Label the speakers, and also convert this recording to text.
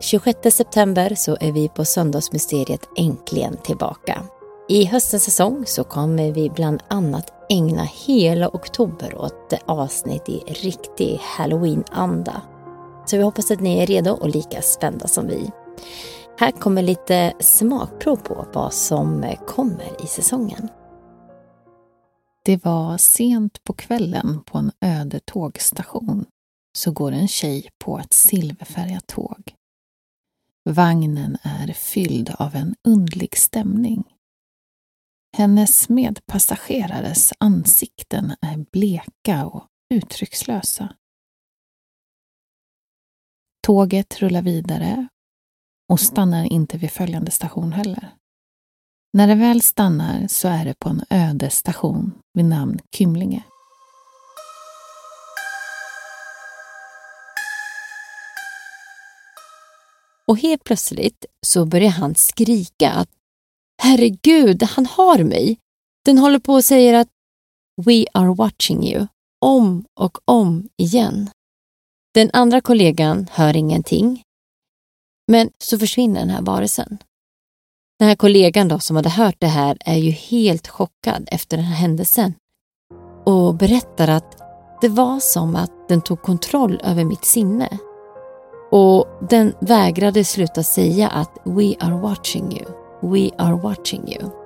Speaker 1: 26 september så är vi på Söndagsmysteriet äntligen tillbaka. I höstens säsong så kommer vi bland annat ägna hela oktober åt avsnitt i riktig halloween-anda. Så vi hoppas att ni är redo och lika spända som vi. Här kommer lite smakprov på vad som kommer i säsongen.
Speaker 2: Det var sent på kvällen på en öde tågstation så går en tjej på ett silverfärgat tåg. Vagnen är fylld av en undlig stämning. Hennes medpassagerares ansikten är bleka och uttryckslösa. Tåget rullar vidare och stannar inte vid följande station heller. När det väl stannar så är det på en öde station vid namn Kymlinge.
Speaker 1: Och helt plötsligt så börjar han skrika att Herregud, han har mig. Den håller på och säger att We are watching you om och om igen. Den andra kollegan hör ingenting. Men så försvinner den här varelsen. Den här kollegan då som hade hört det här är ju helt chockad efter den här händelsen och berättar att det var som att den tog kontroll över mitt sinne. Och den vägrade sluta säga att We are watching you, we are watching you.